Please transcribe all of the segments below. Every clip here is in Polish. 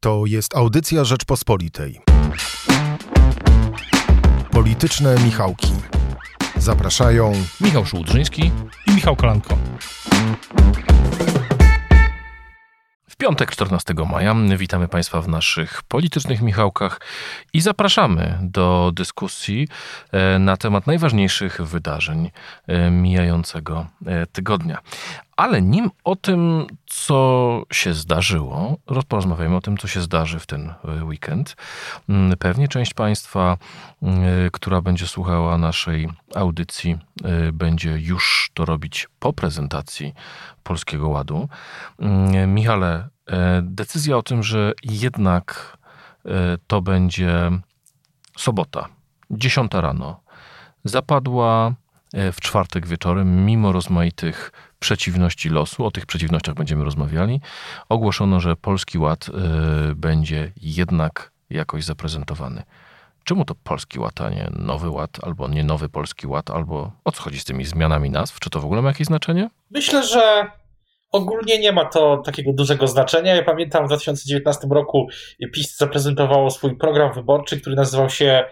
To jest audycja Rzeczpospolitej. Polityczne Michałki. Zapraszają Michał Szułdrzyński i Michał Kolanko. W piątek 14 maja witamy Państwa w naszych politycznych Michałkach i zapraszamy do dyskusji e, na temat najważniejszych wydarzeń e, mijającego e, tygodnia. Ale nim o tym, co się zdarzyło, porozmawiamy o tym, co się zdarzy w ten weekend. Mm, pewnie część Państwa, która będzie słuchała naszej audycji, będzie już to robić po prezentacji Polskiego Ładu. Mm, Michale, decyzja o tym, że jednak to będzie sobota, 10 rano, zapadła w czwartek wieczorem, mimo rozmaitych przeciwności losu. O tych przeciwnościach będziemy rozmawiali. Ogłoszono, że Polski Ład y, będzie jednak jakoś zaprezentowany. Czemu to Polski Ład, a nie Nowy Ład, albo nie Nowy Polski Ład, albo o co chodzi z tymi zmianami nazw? Czy to w ogóle ma jakieś znaczenie? Myślę, że ogólnie nie ma to takiego dużego znaczenia. Ja pamiętam w 2019 roku PiS zaprezentowało swój program wyborczy, który nazywał się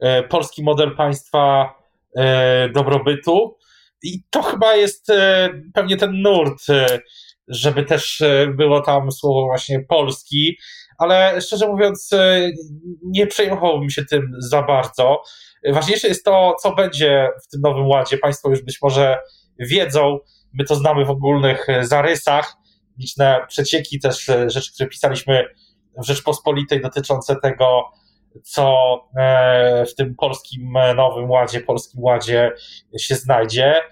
e, Polski Model Państwa e, Dobrobytu. I to chyba jest e, pewnie ten nurt, e, żeby też e, było tam słowo właśnie polski, ale szczerze mówiąc, nie przejmowałbym się tym za bardzo. Ważniejsze jest to, co będzie w tym nowym ładzie. Państwo już być może wiedzą, my to znamy w ogólnych zarysach, liczne przecieki, też rzeczy, które pisaliśmy w Rzeczpospolitej dotyczące tego, co w tym polskim nowym ładzie, polskim ładzie się znajdzie.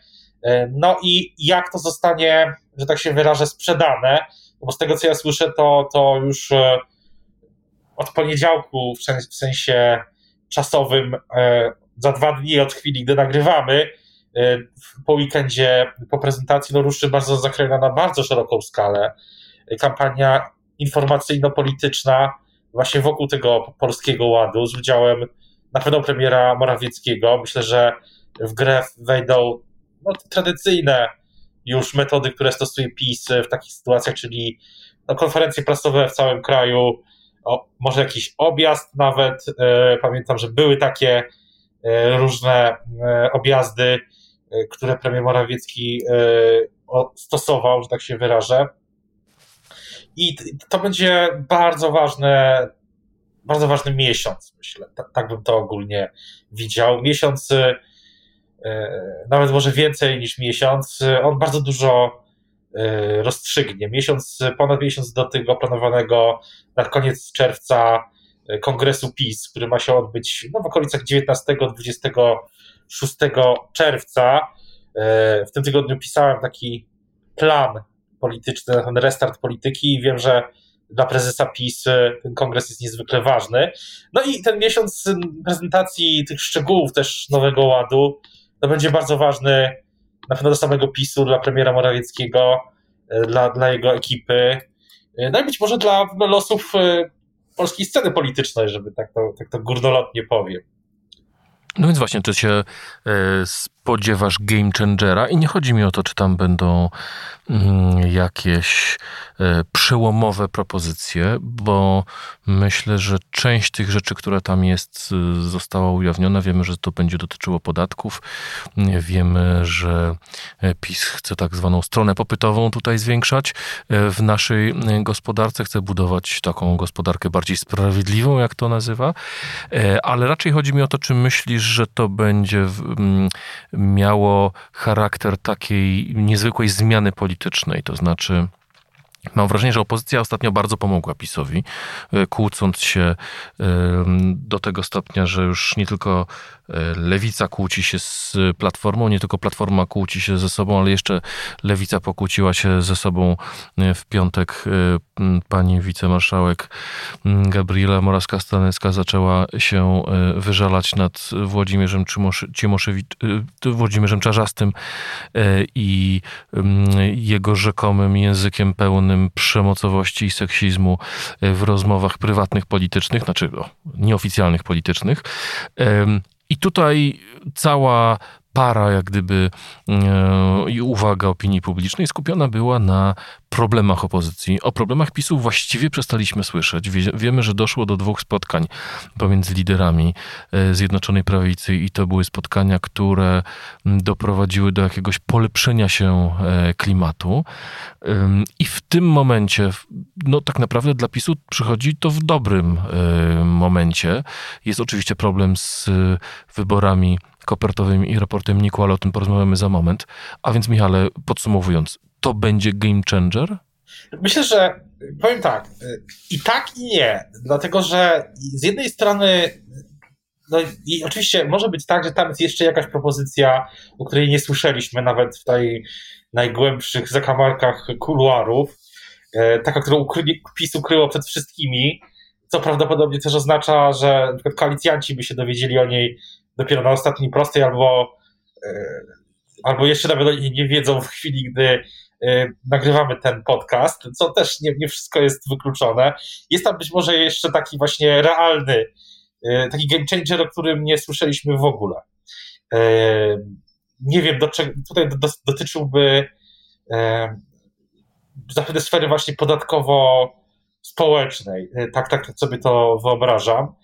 E, no i jak to zostanie, że tak się wyrażę, sprzedane, no bo z tego co ja słyszę, to, to już e, od poniedziałku, w sensie czasowym, e, za dwa dni od chwili, gdy nagrywamy, po weekendzie, po prezentacji, no ruszy bardzo zakrojona na bardzo szeroką skalę. Kampania informacyjno-polityczna właśnie wokół tego polskiego ładu z udziałem na pewno premiera Morawieckiego. Myślę, że w grę wejdą no, tradycyjne już metody, które stosuje PiS w takich sytuacjach, czyli no, konferencje prasowe w całym kraju, o, może jakiś objazd nawet. E, pamiętam, że były takie e, różne e, objazdy, które premier Morawiecki stosował, że tak się wyrażę. I to będzie bardzo ważne, bardzo ważny miesiąc, myślę. Tak, bym to ogólnie widział. Miesiąc E, nawet może więcej niż miesiąc, on bardzo dużo e, rozstrzygnie. Miesiąc, ponad miesiąc do tego planowanego na koniec czerwca e, kongresu PiS, który ma się odbyć no, w okolicach 19-26 czerwca. W tym tygodniu pisałem taki plan polityczny, ten restart polityki i wiem, że dla prezesa PiS ten kongres jest niezwykle ważny. No i ten miesiąc prezentacji tych szczegółów też Nowego Ładu to będzie bardzo ważny na pewno do samego PiSu, dla premiera Morawieckiego, e, dla, dla jego ekipy, no i być może dla losów polskiej sceny politycznej, żeby tak to, tak to górnolotnie powiem. No więc właśnie, czy się spodziewasz game changera i nie chodzi mi o to, czy tam będą mm, jakieś przełomowe propozycje, bo myślę, że część tych rzeczy, która tam jest, e, została ujawniona. Wiemy, że to będzie dotyczyło podatków. Wiemy, że e, PiS chce tak zwaną stronę popytową tutaj zwiększać w naszej gospodarce. Chce budować taką gospodarkę bardziej sprawiedliwą, jak to nazywa. Ale raczej chodzi mi o to, czy myślisz, że to będzie miało charakter takiej niezwykłej zmiany politycznej, to znaczy Mam wrażenie, że opozycja ostatnio bardzo pomogła PiSowi, e, kłócąc się do tego stopnia, że już nie tylko lewica kłóci się z platformą, nie tylko platforma kłóci się ze sobą, ale jeszcze lewica pokłóciła się ze sobą w piątek. Pani wicemarszałek Gabriela Moraska-Stanecka zaczęła się wyżalać nad Włodzimierzem, Cimoszewicz, Włodzimierzem Czarzastym i jego rzekomym językiem pełnym przemocowości i seksizmu e, w rozmowach prywatnych politycznych, znaczy o, nieoficjalnych politycznych. I tutaj cała para jak gdyby e, i uwaga opinii publicznej skupiona była na problemach opozycji. O problemach PiSu właściwie przestaliśmy słyszeć. Wie, wiemy, że doszło do dwóch spotkań pomiędzy liderami e, Zjednoczonej Prawicy i to były spotkania, które doprowadziły do jakiegoś polepszenia się e, klimatu. I w tym momencie, no tak naprawdę dla PiSu przychodzi to w dobrym momencie. Jest oczywiście problem z wyborami kopertowym i raportem Niku, ale o tym porozmawiamy za moment. A więc Michale, podsumowując, to będzie game changer? Myślę, że powiem tak, i tak i nie, dlatego że z jednej strony no i oczywiście może być tak, że tam jest jeszcze jakaś propozycja, o której nie słyszeliśmy nawet w tej najgłębszych zakamarkach kuluarów, e, taka, którą ukryli, PiS ukryło przed wszystkimi, co prawdopodobnie też oznacza, że koalicjanci by się dowiedzieli o niej dopiero na ostatniej prostej, albo, e, albo jeszcze nawet nie wiedzą w chwili, gdy e, nagrywamy ten podcast, co też nie, nie wszystko jest wykluczone. Jest tam być może jeszcze taki właśnie realny, e, taki game changer, o którym nie słyszeliśmy w ogóle. Nie wiem, do czego, tutaj dotyczyłby zapewne sfery właśnie podatkowo-społecznej. Tak, tak sobie to wyobrażam.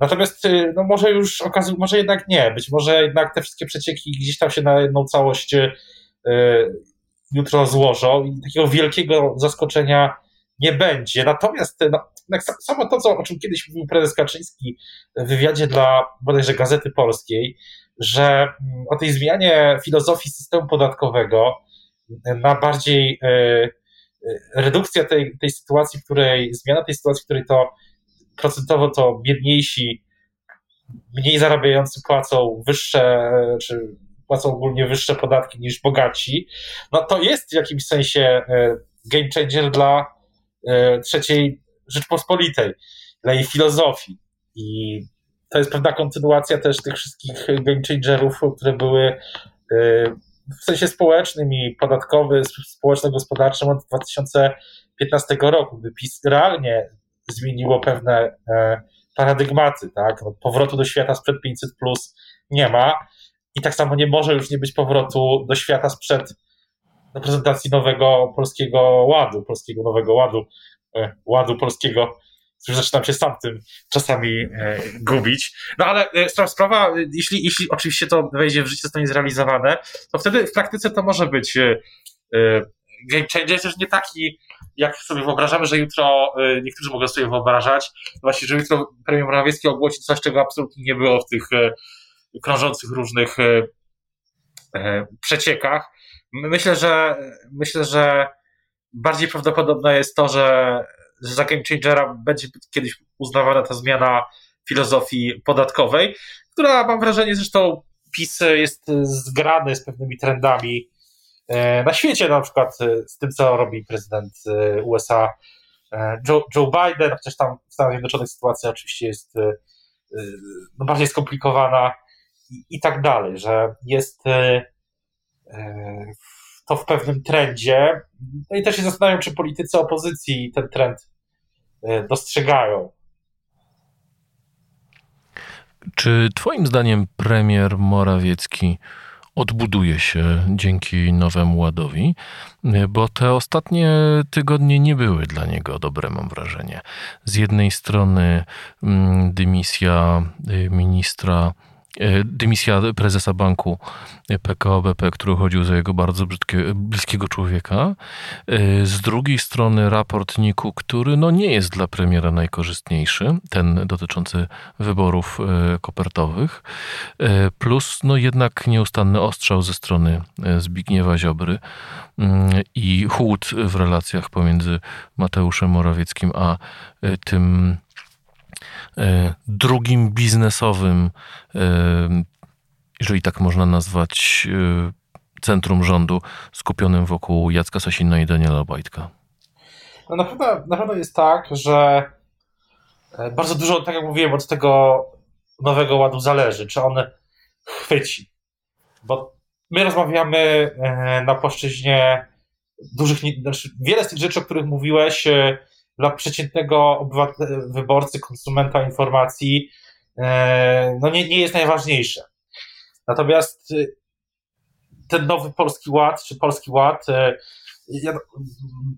Natomiast y, no może już okazuje, może jednak nie. Być może jednak te wszystkie przecieki gdzieś tam się na jedną całość y, jutro złożą i takiego wielkiego zaskoczenia nie będzie. Natomiast no, samo to, co, o czym kiedyś mówił prezes Kaczyński w wywiadzie dla bodajże Gazety Polskiej, że mm, o tej zmianie filozofii systemu podatkowego na bardziej y, redukcja tej, tej sytuacji, w której, zmiana tej sytuacji, w której to procentowo to biedniejsi, mniej zarabiający płacą wyższe, czy płacą ogólnie wyższe podatki niż bogaci, no to jest w jakimś sensie e, game changer dla e, trzeciej Rzeczpospolitej, dla jej filozofii. I to jest pewna kontynuacja też tych wszystkich game changerów, które były e, w sensie społecznym i podatkowym, społeczno-gospodarczym od 2015 roku, gdy PiS realnie zmieniło pewne e, paradygmaty, tak? No, powrotu do świata sprzed 500 plus nie ma i tak samo nie może już nie być powrotu do świata sprzed no, prezentacji nowego polskiego ładu, polskiego nowego ładu, e, ładu polskiego, już zaczynam się sam tym czasami e, gubić. No ale sprawa, jeśli, jeśli oczywiście to wejdzie w życie, zostanie zrealizowane, to wtedy w praktyce to może być game changer, też nie taki jak sobie wyobrażamy, że jutro y, niektórzy mogą sobie wyobrażać, właśnie, że jutro premier Morawiecki ogłosi coś, czego absolutnie nie było w tych y, krążących różnych y, przeciekach. Myślę, że myślę, że bardziej prawdopodobne jest to, że, za game changera będzie kiedyś uznawana ta zmiana filozofii podatkowej, która mam wrażenie zresztą PiS jest zgrany z pewnymi trendami E, na świecie, na przykład e, z tym, co robi prezydent e, USA Joe, Joe Biden, chociaż tam w Stanach Zjednoczonych sytuacja oczywiście jest no, bardziej skomplikowana i, i tak dalej, że jest to w pewnym trendzie. No i też się zastanawiam, czy politycy opozycji ten trend dostrzegają. Czy Twoim zdaniem premier Morawiecki odbuduje się dzięki nowemu ładowi, bo te ostatnie tygodnie nie były dla niego dobre, mam wrażenie. Z jednej strony mm, dymisja y, ministra dymisja prezesa banku PKO BP, który chodził za jego bardzo brzydkie, bliskiego człowieka. E, z drugiej strony raport NIK-u, który no nie jest dla premiera najkorzystniejszy, ten dotyczący wyborów e, kopertowych, plus no jednak nieustanny ostrzał ze strony Zbigniewa Ziobry mm, i chłód w relacjach pomiędzy Mateuszem Morawieckim a tym E, drugim biznesowym, e, jeżeli tak można nazwać, e, centrum rządu skupionym wokół Jacka Sasina i Daniela Obajtka? No na pewno, na pewno jest tak, że bardzo dużo, tak jak mówiłem, od tego nowego ładu zależy, czy on chwyci. Bo my rozmawiamy na płaszczyźnie dużych, znaczy wiele z tych rzeczy, o których mówiłeś, dla przeciętnego wyborcy, konsumenta informacji, e, no nie, nie jest najważniejsze. Natomiast y, ten nowy Polski Ład, czy Polski Ład, ja,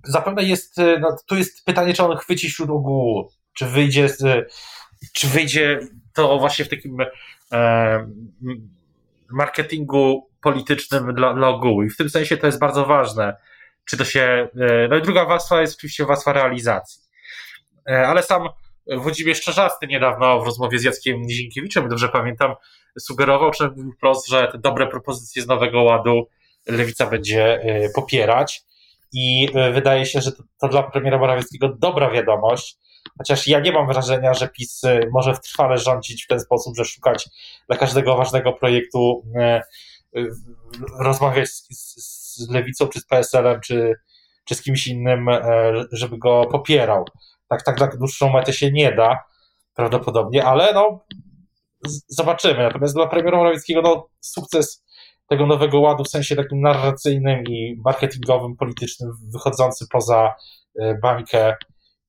zapewne jest, no, tu jest pytanie, czy on chwyci wśród ogółu, czy wyjdzie, czy wyjdzie to właśnie w takim e, marketingu politycznym dla, dla ogółu. I w tym sensie to jest bardzo ważne, czy to się. E, no i druga warstwa jest oczywiście warstwa realizacji. E, ale sam Włodzimierz Czerzasty niedawno w rozmowie z Jackiem Nizinkiewiczem, dobrze pamiętam, sugerował, czy mówił wprost, że te dobre propozycje z Nowego Ładu Lewica będzie e, popierać. I wydaje się, że to, to dla premiera Morawieckiego dobra wiadomość, Chociaż ja nie mam wrażenia, że PiS może trwale rządzić w ten sposób, że szukać dla każdego ważnego projektu, rozmawiać z, z lewicą, czy z PSL-em, czy, czy z kimś innym, e, żeby go popierał. Tak, tak na dłuższą metę się nie da, prawdopodobnie, ale no, zobaczymy. Natomiast dla premiera Morawieckiego no, sukces tego nowego ładu w sensie takim narracyjnym i marketingowym, politycznym, wychodzący poza e, bańkę,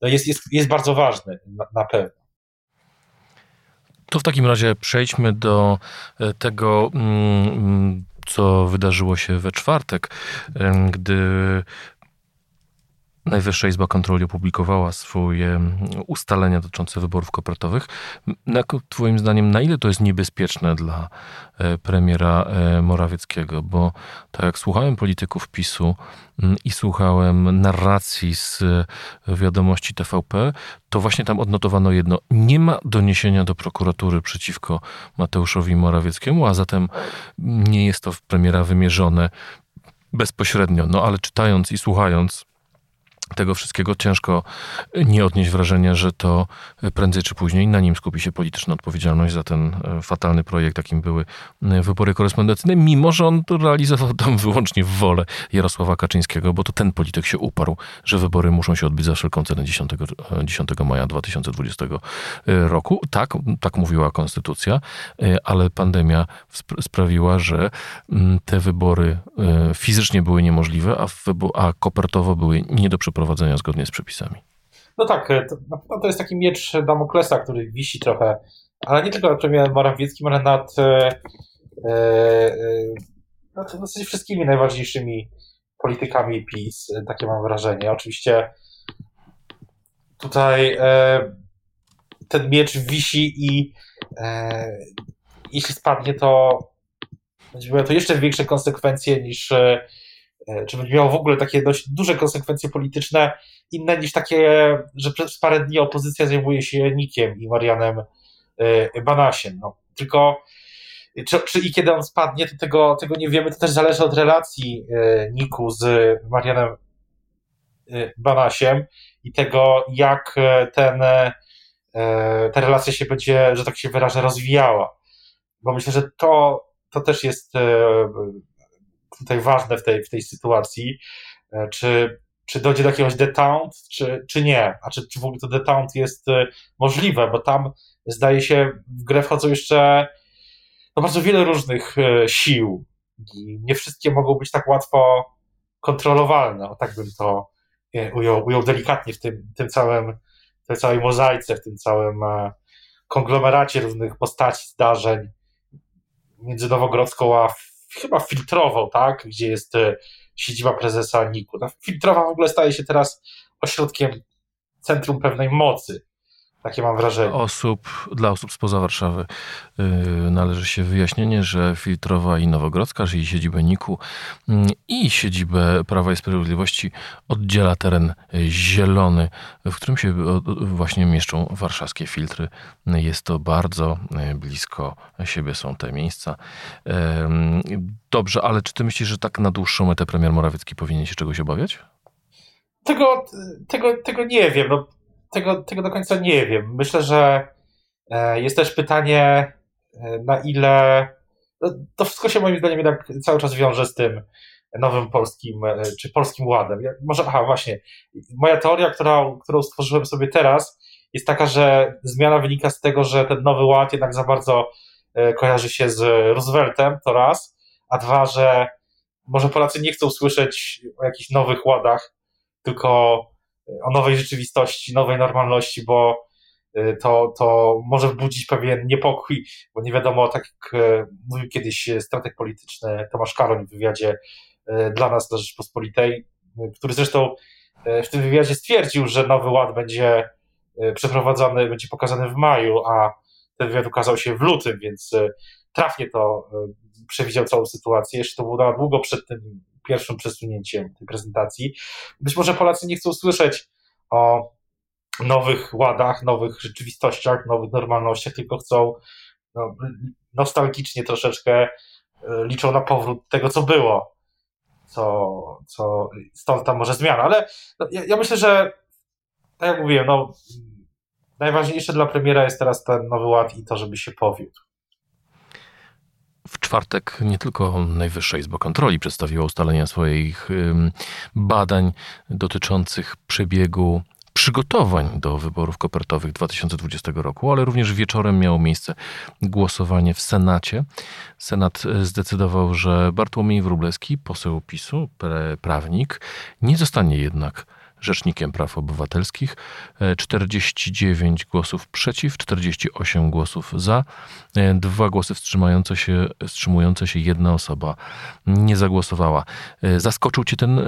no jest, jest, jest bardzo ważny na, na pewno. To w takim razie przejdźmy do e, tego, mm, co wydarzyło się we czwartek, gdy Najwyższa Izba Kontroli opublikowała swoje ustalenia dotyczące wyborów kopertowych. Twoim zdaniem, na ile to jest niebezpieczne dla e, premiera e, Morawieckiego? Bo tak jak słuchałem polityków PiSu i słuchałem narracji z e, wiadomości TVP, to właśnie tam odnotowano jedno. Nie ma doniesienia do prokuratury przeciwko Mateuszowi Morawieckiemu, a zatem nie jest to w premiera wymierzone bezpośrednio. No ale czytając i słuchając tego wszystkiego ciężko nie odnieść wrażenia, że to prędzej czy później na nim skupi się polityczna odpowiedzialność za ten e, fatalny projekt, jakim były e, wybory korespondencyjne, mimo że on realizował tam wyłącznie w wolę Jarosława Kaczyńskiego, bo to ten polityk się uparł, że wybory muszą się odbyć za wszelką cenę 10, 10 e, maja 2020 roku. Tak, tak mówiła konstytucja, ale pandemia sprawiła, że mm, te wybory fizycznie były niemożliwe, a, a kopertowo były nie do przeprowadzenia prowadzenia zgodnie z przepisami. No tak, e, to, to jest taki miecz Damoklesa, który wisi trochę, ale nie tylko nad premierem Morawieckim, ale nad, e, e, e nad wszystkimi najważniejszymi politykami PiS, takie mam wrażenie. Oczywiście tutaj e, ten miecz wisi i e, jeśli spadnie, to będzie miało to jeszcze większe konsekwencje niż E, czy będzie miało w ogóle takie dość duże konsekwencje polityczne, inne niż takie, że przez parę dni opozycja zajmuje się Nikiem i Marianem e, Banasiem. No, tylko czy, czy, i kiedy on spadnie, to tego, tego nie wiemy. To też zależy od relacji e, Niku z Marianem Banasiem i tego, jak ten, ta relacja się będzie, że tak się wyrażę, rozwijała. Bo myślę, że to, to też jest tutaj ważne w tej, w tej sytuacji, e, czy, czy dojdzie do jakiegoś detaunt, czy, czy nie, a czy, czy w ogóle to detaunt jest e, możliwe, bo tam zdaje się w grę wchodzą jeszcze no, bardzo wiele różnych e, sił i nie wszystkie mogą być tak łatwo kontrolowalne, o tak bym to ujął, ujął delikatnie w tym, tym całym, w tej całej mozaice, w tym całym konglomeracie różnych postaci, zdarzeń między Nowogrodzką a chyba filtrował, tak, gdzie jest e, siedziba prezesa NIK-u. Filtrowa w ogóle staje się teraz ośrodkiem centrum pewnej mocy. Takie mam wrażenie. Osób, dla osób spoza Warszawy yy, należy się wyjaśnienie, że Filtrowa i Nowogrodzka, czyli siedzibę NIK-u yy, i siedzibę Prawa i Sprawiedliwości oddziela teren zielony, w którym się właśnie mieszczą warszawskie filtry. Jest to bardzo y, blisko siebie są te miejsca. Yy, dobrze, ale czy ty myślisz, że tak na dłuższą metę premier Morawiecki powinien się czegoś obawiać? Tego, tego, tego nie wiem. No tego, tego do końca nie wiem. Myślę, że e, jest też pytanie, e, na ile. No, to wszystko się moim zdaniem jednak cały czas wiąże z tym nowym polskim, e, czy polskim ładem. Może, aha, właśnie. Moja teoria, którą, którą stworzyłem sobie teraz, jest taka, że zmiana wynika z tego, że ten nowy ład jednak za bardzo kojarzy się z Rooseveltem, to raz, a dwa, że może Polacy nie chcą słyszeć o jakichś nowych ładach, tylko o nowej rzeczywistości, nowej normalności, bo y, to, to może budzić pewien niepokój, bo nie wiadomo, tak jak e, mówił kiedyś strateg polityczny Tomasz Karoń w wywiadzie e, dla nas, dla Rzeczpospolitej, który zresztą w tym wywiadzie stwierdził, że nowy ład będzie przeprowadzony, będzie pokazany w maju, a ten wywiad ukazał się w lutym, więc trafnie to przewidział całą sytuację. Jeszcze to było długo przed tym pierwszym przesunięciem tej prezentacji. Być może Polacy nie chcą słyszeć o nowych ładach, nowych rzeczywistościach, nowych normalnościach, tylko chcą no, nostalgicznie troszeczkę e, liczą na powrót tego, co było. Co, co stąd tam może zmiana, ale no, ja, ja, myślę, że tak jak mówiłem, no, najważniejsze dla premiera jest teraz ten nowy ład i to, żeby się powiódł. W czwartek nie tylko Najwyższa Izba Kontroli przedstawiła ustalenia swoich badań dotyczących przebiegu przygotowań do wyborów kopertowych 2020 roku, ale również wieczorem miało miejsce głosowanie w Senacie. Senat zdecydował, że Bartłomiej Wróblewski, poseł PiSu, prawnik, nie zostanie jednak Rzecznikiem Praw Obywatelskich, 49 e, głosów przeciw, 48 głosów za, e, dwa głosy wstrzymujące się, wstrzymujące się jedna osoba nie zagłosowała. E, zaskoczył Cię ten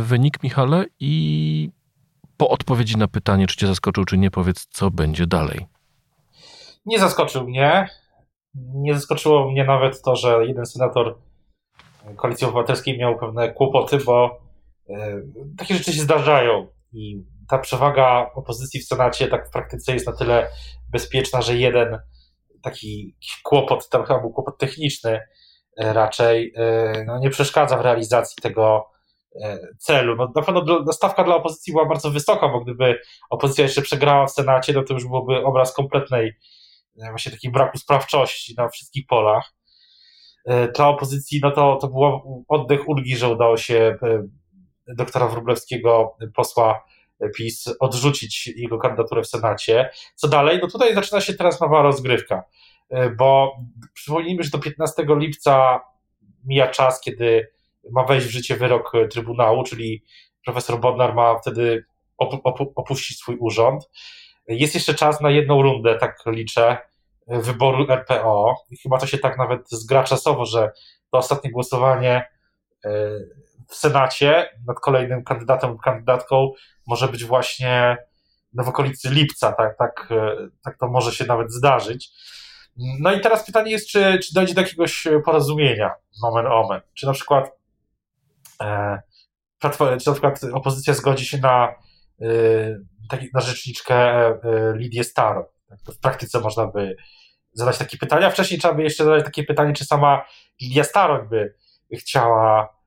wynik, Michale? I po odpowiedzi na pytanie, czy Cię zaskoczył, czy nie, powiedz, co będzie dalej. Nie zaskoczył mnie. Nie zaskoczyło mnie nawet to, że jeden senator Koalicji Obywatelskiej miał pewne kłopoty, bo takie rzeczy się zdarzają i ta przewaga opozycji w Senacie tak w praktyce jest na tyle bezpieczna, że jeden taki kłopot, tam chyba był kłopot techniczny e, raczej, e, no nie przeszkadza w realizacji tego celu. No, na pewno stawka dla opozycji była bardzo wysoka, bo gdyby opozycja jeszcze przegrała w Senacie, no to już byłoby obraz kompletnej właśnie takiej braku sprawczości na wszystkich polach. Dla opozycji no to, to był oddech ulgi, że udało się doktora Wróblewskiego, posła PiS, odrzucić jego kandydaturę w Senacie. Co dalej? No tutaj zaczyna się teraz nowa rozgrywka, bo przypomnijmy, że do 15 lipca mija czas, kiedy ma wejść w życie wyrok Trybunału, czyli profesor Bodnar ma wtedy opuścić swój urząd. Jest jeszcze czas na jedną rundę, tak liczę, wyboru RPO. Chyba to się tak nawet zgra czasowo, że to ostatnie głosowanie e, w Senacie nad kolejnym kandydatem kandydatką może być właśnie w okolicy lipca, tak, tak, e, tak to może się nawet zdarzyć. No i teraz pytanie jest, czy, czy dojdzie do jakiegoś porozumienia, moment omen, czy na przykład e, czy na przykład opozycja zgodzi się na, taki, na rzeczniczkę e, Lidię Starą. Tak, w praktyce można by zadać takie pytania. Wcześniej trzeba by jeszcze zadać takie pytanie, czy sama Lidia Staroń by chciała Y,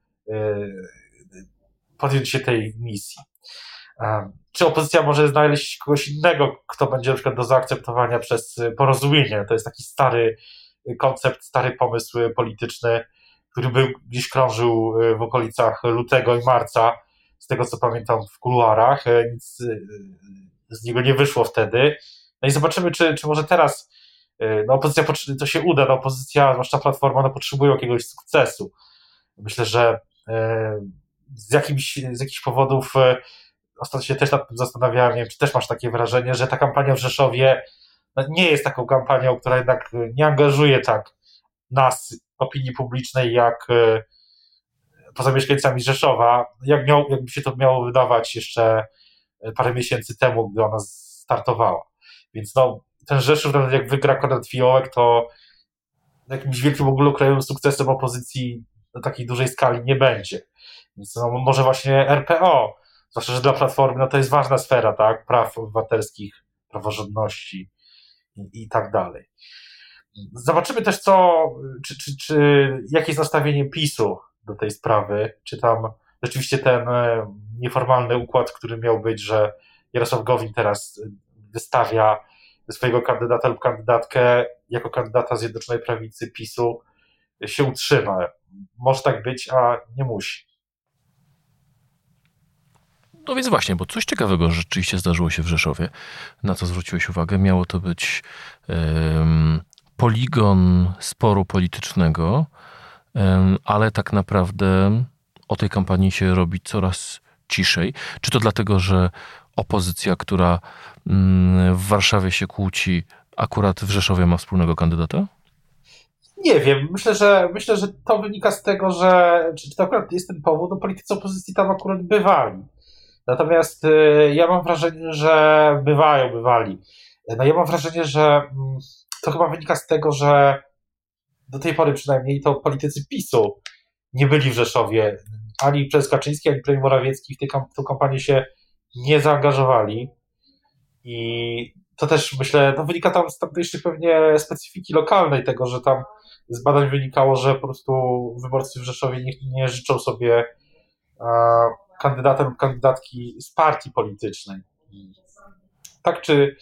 podjąć się tej misji. Czy opozycja może znaleźć kogoś innego, kto będzie na przykład do zaakceptowania przez porozumienie? To jest taki stary koncept, stary pomysł polityczny, który był gdzieś krążył y, w okolicach lutego i marca, z tego co pamiętam w kuluarach. Y, nic z niego nie wyszło wtedy. No i zobaczymy, czy, czy może teraz no, opozycja, to się uda. No, opozycja, zwłaszcza Platforma, no, potrzebuje jakiegoś sukcesu. Myślę, że E, z, jakimś, z jakichś powodów e, ostatnio się też nad tym zastanawiałem, czy też masz takie wrażenie, że ta kampania w Rzeszowie no, nie jest taką kampanią, która jednak nie angażuje tak nas, opinii publicznej, jak e, poza mieszkańcami Rzeszowa, jak miał, jakby się to miało wydawać jeszcze parę miesięcy temu, gdy ona startowała. Więc no, ten Rzeszów, nawet jak wygra Konrad Fiołek, to jakimś wielkim ogólnokrajowym sukcesem opozycji na takiej dużej skali nie będzie. Więc no, może właśnie RPO, zwłaszcza, że dla Platformy no, to jest ważna sfera, tak, praw obywatelskich, praworządności i, i tak dalej. Zobaczymy też, co, czy, czy, czy, jakie jest nastawienie PiSu do tej sprawy, czy tam rzeczywiście ten e, nieformalny układ, który miał być, że Jarosław Gowin teraz wystawia swojego kandydata lub kandydatkę jako kandydata Zjednoczonej Prawicy PiSu się utrzyma. Może tak być, a nie musi. No więc właśnie, bo coś ciekawego rzeczywiście zdarzyło się w Rzeszowie, na co zwróciłeś uwagę. Miało to być poligon sporu politycznego, ale tak naprawdę o tej kampanii się robi coraz ciszej. Czy to dlatego, że opozycja, która mm, w Warszawie się kłóci, akurat w Rzeszowie ma wspólnego kandydata? Nie wiem, myślę, że myślę, że to wynika z tego, że czy to akurat jest ten powód, no politycy opozycji tam akurat bywali. Natomiast y, ja mam wrażenie, że bywają, bywali. No ja mam wrażenie, że mm, to chyba wynika z tego, że do tej pory przynajmniej to politycy PiSu nie byli w Rzeszowie. Ani przez Kaczyński, ani premier Morawiecki w tę kamp- kampanię się nie zaangażowali. I to też myślę, no wynika tam z tamtejszych pewnie specyfiki lokalnej tego, że tam z badań wynikało, że po prostu wyborcy w Rzeszowie nie, nie życzą sobie e, kandydata lub kandydatki z partii politycznej. Tak czy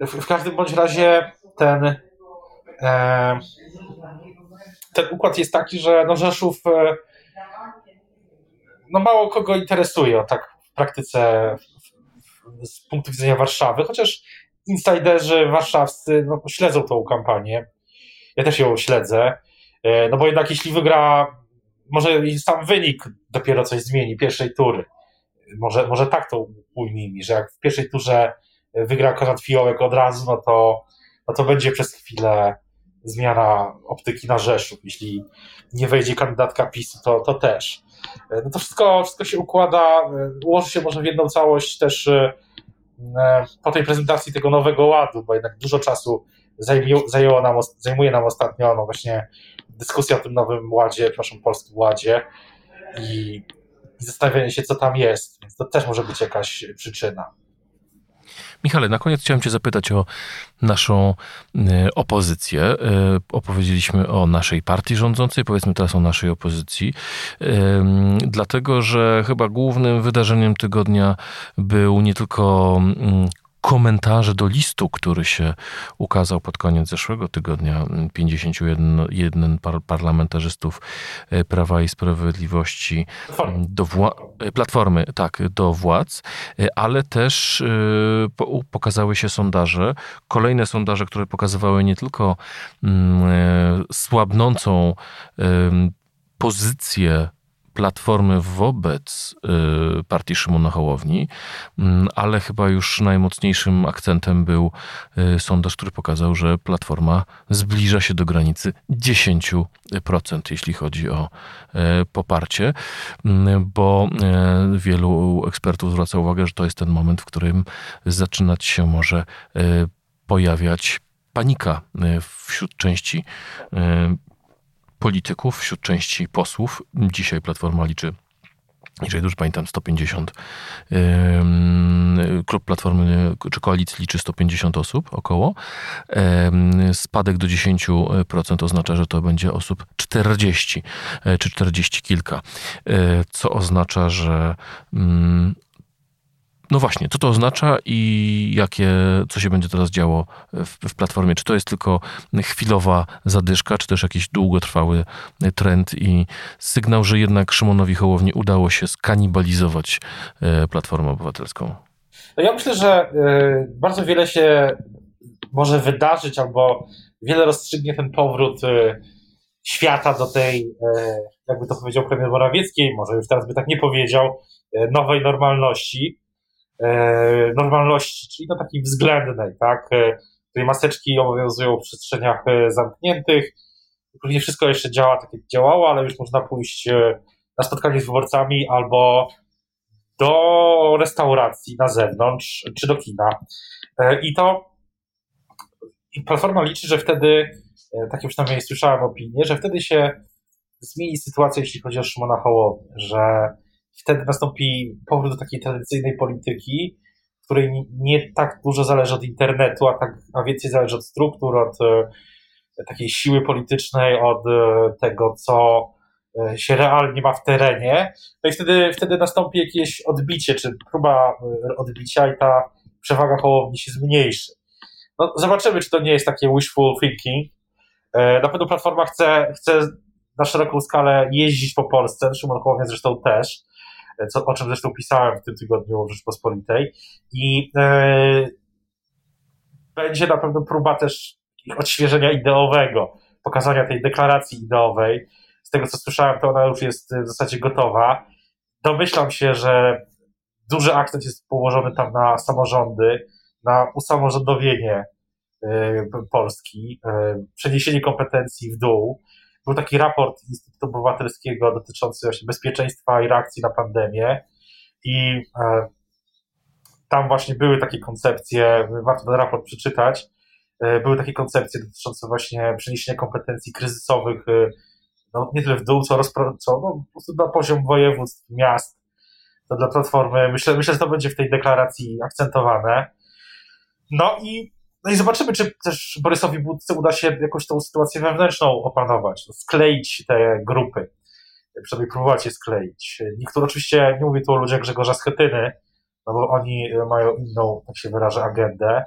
w, w każdym bądź razie ten e, ten układ jest taki, że no Rzeszów e, no mało kogo interesuje tak w praktyce z punktu widzenia Warszawy, chociaż insiderzy warszawscy no, śledzą tą kampanię. Ja też ją śledzę. E, no bo jednak jeśli wygra, może sam wynik dopiero coś zmieni pierwszej tury. Może, może tak to ujmijmy, że jak w pierwszej turze wygra Konrad Fiołek od razu, no to, no to będzie przez chwilę zmiana optyki na Rzeszów. Jeśli nie wejdzie kandydatka PiSu, to, to też. E, no to wszystko, wszystko się układa, e, ułoży się może w jedną całość też po tej prezentacji tego nowego ładu, bo jednak dużo czasu nam, zajmuje nam ostatnio no właśnie dyskusja o tym nowym ładzie, przepraszam, polskim ładzie i, i zastanawianie się, co tam jest. Więc to też może być jakaś przyczyna. Michale, na koniec chciałem Cię zapytać o naszą y, opozycję. Y, opowiedzieliśmy o naszej partii rządzącej, powiedzmy teraz o naszej opozycji, dlatego że chyba głównym wydarzeniem tygodnia był nie tylko mm, komentarze do listu, który się ukazał pod koniec zeszłego tygodnia. 51 par parlamentarzystów e, Prawa i Sprawiedliwości do e, Platformy, tak, do władz, e, ale też pokazały się sondaże, kolejne sondaże, które pokazywały nie tylko mm, słabnącą pozycję Platformy wobec y, partii Szymona Hołowni, mm, ale chyba już najmocniejszym akcentem był y, sondaż, który pokazał, że Platforma zbliża się do granicy 10%, jeśli chodzi o y, poparcie, mm, bo wielu ekspertów zwraca uwagę, że to jest ten moment, w którym zaczynać się może pojawiać panika wśród części polityków, wśród części posłów. Dzisiaj Platforma liczy jeżeli dobrze pamiętam, 150. Klub Platformy czy Koalicji liczy 150 osób około. Spadek do 10% oznacza, że to będzie osób 40 e, czy 40 kilka. E, co oznacza, że mm, no właśnie, co to oznacza i jakie, co się będzie teraz działo w, w, platformie? Czy to jest tylko chwilowa zadyszka, czy też jakiś długotrwały trend i sygnał, że jednak Szymonowi Hołowni udało się skanibalizować e, Platformę Obywatelską? No ja myślę, że e, bardzo wiele się może wydarzyć, albo wiele rozstrzygnie ten powrót e, świata do tej, jakby to powiedział premier Morawiecki, może już teraz by tak nie powiedział, nowej normalności. E, normalności, czyli no takiej względnej, tak, e, której maseczki obowiązują w przestrzeniach e, zamkniętych, nie wszystko jeszcze działa tak jak działało, ale już można pójść na spotkanie z wyborcami albo do restauracji na zewnątrz, czy do kina. I to i Platforma liczy, że wtedy, takie przynajmniej słyszałem opinię, że wtedy się zmieni sytuacja, jeśli chodzi o Szymona Hołownię, że wtedy nastąpi powrót do takiej tradycyjnej polityki, której nie tak dużo zależy od internetu, a, tak, a więcej zależy od struktur, od e, takiej siły politycznej, od e, tego, co e, się realnie ma w terenie. No i wtedy, wtedy nastąpi jakieś odbicie, czy próba odbicia i ta przewaga Hołowni się zmniejszy. No, zobaczymy, czy to nie jest takie wishful thinking. Na pewno Platforma chce, chce na szeroką skalę jeździć po Polsce, Szymon Hołownia zresztą też co, o czym zresztą pisałem w tym tygodniu w Rzeczpospolitej. I e, będzie na pewno próba też odświeżenia ideowego, pokazania tej deklaracji ideowej. Z tego co słyszałem, to ona już jest w zasadzie gotowa. Domyślam się, że duży akcent jest położony tam na samorządy, na usamorządowienie Polski, przeniesienie kompetencji w dół. Był taki raport Instytutu Obywatelskiego dotyczący właśnie bezpieczeństwa i reakcji na pandemię i tam właśnie były takie koncepcje, warto ten raport przeczytać, e, były takie koncepcje dotyczące właśnie przeniesienia kompetencji kryzysowych e, no, nie tyle w dół, co, rozpro, co no, po prostu na poziom województw, miast. To dla Platformy, myślę, myślę, że to będzie w tej deklaracji akcentowane. No i, no i zobaczymy, czy też Borysowi Budce uda się jakoś tą sytuację wewnętrzną opanować, no, skleić te grupy, przynajmniej próbować je skleić. Niektórzy oczywiście, nie mówię tu o ludziach Grzegorza Schetyny, no bo oni mają inną, tak się wyrażę, agendę.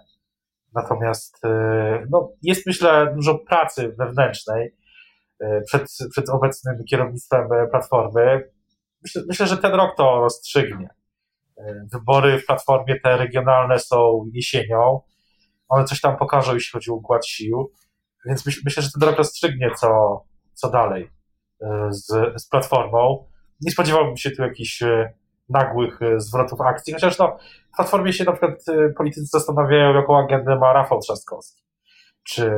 Natomiast e, no, jest, myślę, dużo pracy wewnętrznej e, przed, przed obecnym kierownictwem Platformy. Myślę, myślę, że ten rok to rozstrzygnie. E, wybory w Platformie te regionalne są jesienią. One coś tam pokażą, jeśli chodzi o układ sił. Więc myśl, myślę, że ten rok rozstrzygnie, co, co dalej z, z Platformą. Nie spodziewałbym się tu jakichś nagłych e, zwrotów akcji, chociaż no, w Platformie się na przykład e, politycy zastanawiają, jaką agendę ma Rafał Trzaskowski. Czy,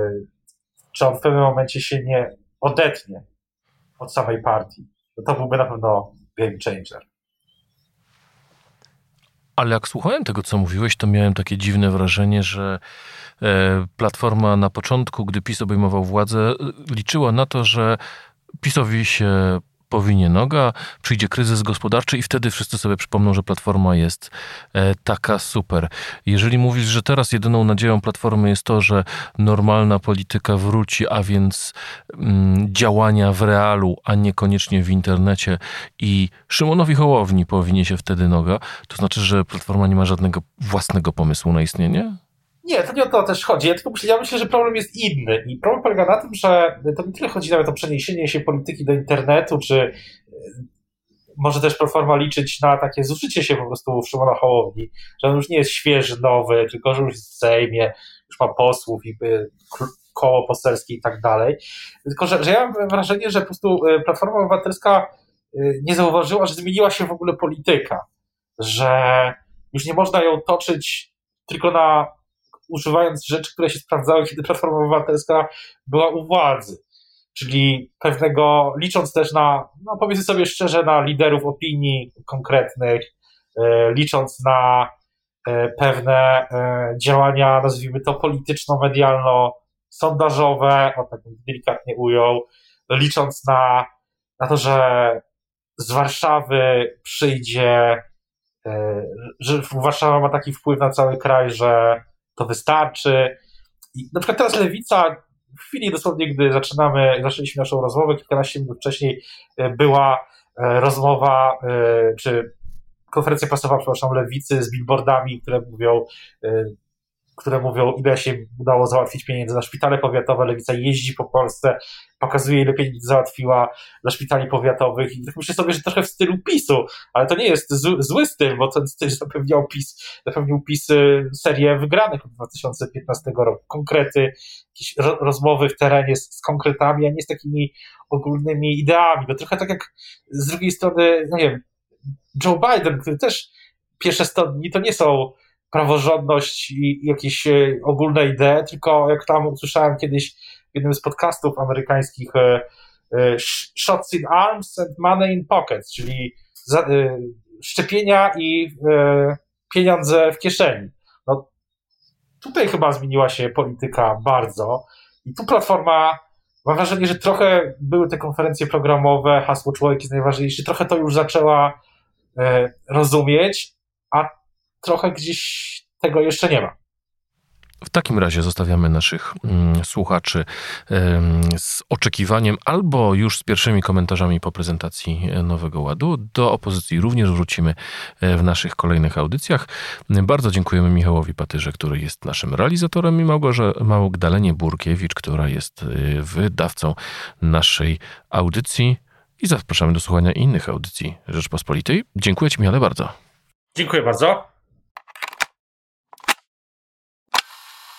czy on w pewnym momencie się nie odetnie od samej partii. No to byłby na pewno game changer. Ale jak słuchałem tego, co mówiłeś, to miałem takie dziwne wrażenie, że e, Platforma na początku, gdy PiS obejmował władzę, liczyła na to, że PiSowi się powinie noga, przyjdzie kryzys gospodarczy i wtedy wszyscy sobie przypomną, że Platforma jest e, taka super. Jeżeli mówisz, że teraz jedyną nadzieją Platformy jest to, że normalna polityka wróci, a więc mm, działania w realu, a niekoniecznie w internecie i Szymonowi Hołowni powinie się wtedy noga, to znaczy, że Platforma nie ma żadnego własnego pomysłu na istnienie? Nie, to nie o to też chodzi. Ja tylko myślę, ja myślę, że problem jest inny. I problem polega na tym, że to nie tyle chodzi nawet o przeniesienie się polityki do internetu, czy e, może też Platforma liczyć na takie zużycie się po prostu w Szymona Hołowni, że on już nie jest świeży, nowy, tylko że już jest w Sejmie, już ma posłów i e, koło poselskie i tak dalej. Tylko, że, że ja mam wrażenie, że po prostu e, Platforma Obywatelska nie zauważyła, że zmieniła się w ogóle polityka, że już nie można ją toczyć tylko na używając rzeczy, które się sprawdzały, kiedy Platforma Obywatelska była u władzy. Czyli pewnego, licząc też na, no powiedzmy sobie szczerze, na liderów opinii konkretnych, e, licząc na e, pewne e, działania, nazwijmy to polityczno-medialno-sondażowe, o tak delikatnie ujął, licząc na, na to, że z Warszawy przyjdzie, że Warszawa ma taki wpływ na cały kraj, że to wystarczy. I na przykład teraz lewica, w chwili dosłownie, gdy zaczynamy, zaczęliśmy naszą rozmowę, kilkanaście minut wcześniej e, była e, rozmowa, e, czy konferencja prasowa, przepraszam, lewicy z billboardami, które mówią, które mówią, ile się udało załatwić pieniędzy na szpitale powiatowe. Lewica jeździ po Polsce, pokazuje, ile pieniędzy załatwiła dla szpitali powiatowych. I tak myślę sobie, że trochę w stylu PiSu, ale to nie jest zły, styl, bo ten styl zapewniał PiS, zapewnił PiS y, serię wygranych od 2015 roku. Konkrety, jakieś ro, rozmowy w terenie z, z, konkretami, a nie z takimi ogólnymi ideami. To trochę tak jak z drugiej strony, no nie wiem, Joe Biden, który też pierwsze 100 dni to nie są praworządność i jakieś e, ogólne idee, tylko jak tam usłyszałem kiedyś w jednym z podcastów amerykańskich e, e, shots in arms and money in pockets, czyli szczepienia i pieniądze w kieszeni. No, tutaj chyba zmieniła się polityka bardzo i tu Platforma mam wrażenie, że trochę były te konferencje programowe, hasło człowiek jest najważniejszy, trochę to już zaczęła rozumieć, trochę gdzieś tego jeszcze nie ma. W takim razie zostawiamy naszych mm, słuchaczy z oczekiwaniem albo już z pierwszymi komentarzami po prezentacji e, Nowego Ładu. Do opozycji również wrócimy e, w naszych kolejnych audycjach. Bardzo dziękujemy Michałowi Patyrze, który jest naszym realizatorem i Małgorze Małgdalenie Burkiewicz, która jest e, wydawcą naszej audycji i zapraszamy do słuchania innych audycji Rzeczpospolitej. Dziękuję Ci Michale bardzo. Dziękuję bardzo.